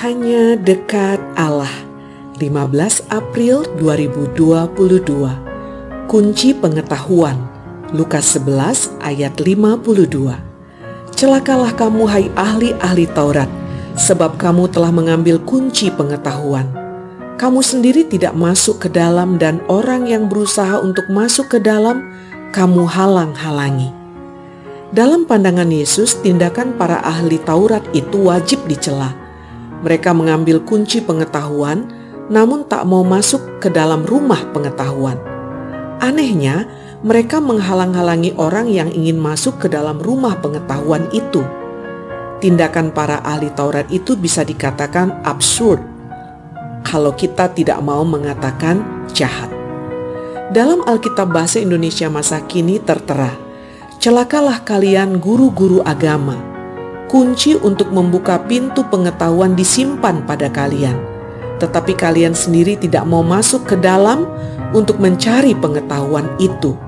Hanya dekat Allah. 15 April 2022. Kunci pengetahuan. Lukas 11 ayat 52. Celakalah kamu hai ahli-ahli Taurat, sebab kamu telah mengambil kunci pengetahuan. Kamu sendiri tidak masuk ke dalam dan orang yang berusaha untuk masuk ke dalam, kamu halang-halangi. Dalam pandangan Yesus, tindakan para ahli Taurat itu wajib dicela mereka mengambil kunci pengetahuan, namun tak mau masuk ke dalam rumah pengetahuan. Anehnya, mereka menghalang-halangi orang yang ingin masuk ke dalam rumah pengetahuan itu. Tindakan para ahli Taurat itu bisa dikatakan absurd kalau kita tidak mau mengatakan jahat. Dalam Alkitab Bahasa Indonesia masa kini tertera, "Celakalah kalian guru-guru agama." Kunci untuk membuka pintu pengetahuan disimpan pada kalian, tetapi kalian sendiri tidak mau masuk ke dalam untuk mencari pengetahuan itu.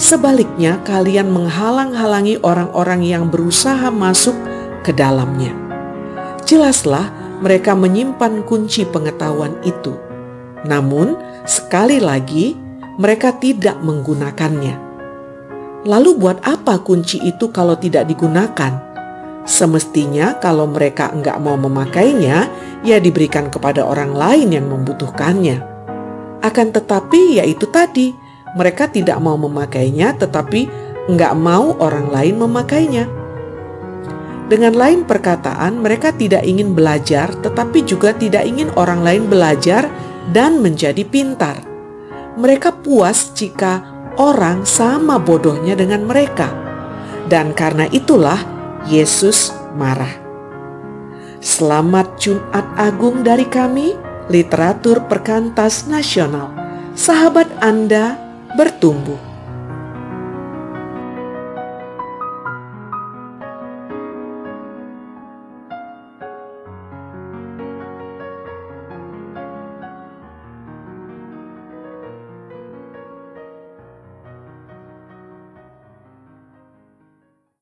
Sebaliknya, kalian menghalang-halangi orang-orang yang berusaha masuk ke dalamnya. Jelaslah, mereka menyimpan kunci pengetahuan itu, namun sekali lagi mereka tidak menggunakannya. Lalu, buat apa kunci itu kalau tidak digunakan? Semestinya kalau mereka enggak mau memakainya, ya diberikan kepada orang lain yang membutuhkannya. Akan tetapi yaitu tadi, mereka tidak mau memakainya tetapi enggak mau orang lain memakainya. Dengan lain perkataan, mereka tidak ingin belajar tetapi juga tidak ingin orang lain belajar dan menjadi pintar. Mereka puas jika orang sama bodohnya dengan mereka. Dan karena itulah Yesus marah. Selamat Jumat Agung dari kami, Literatur Perkantas Nasional. Sahabat Anda bertumbuh.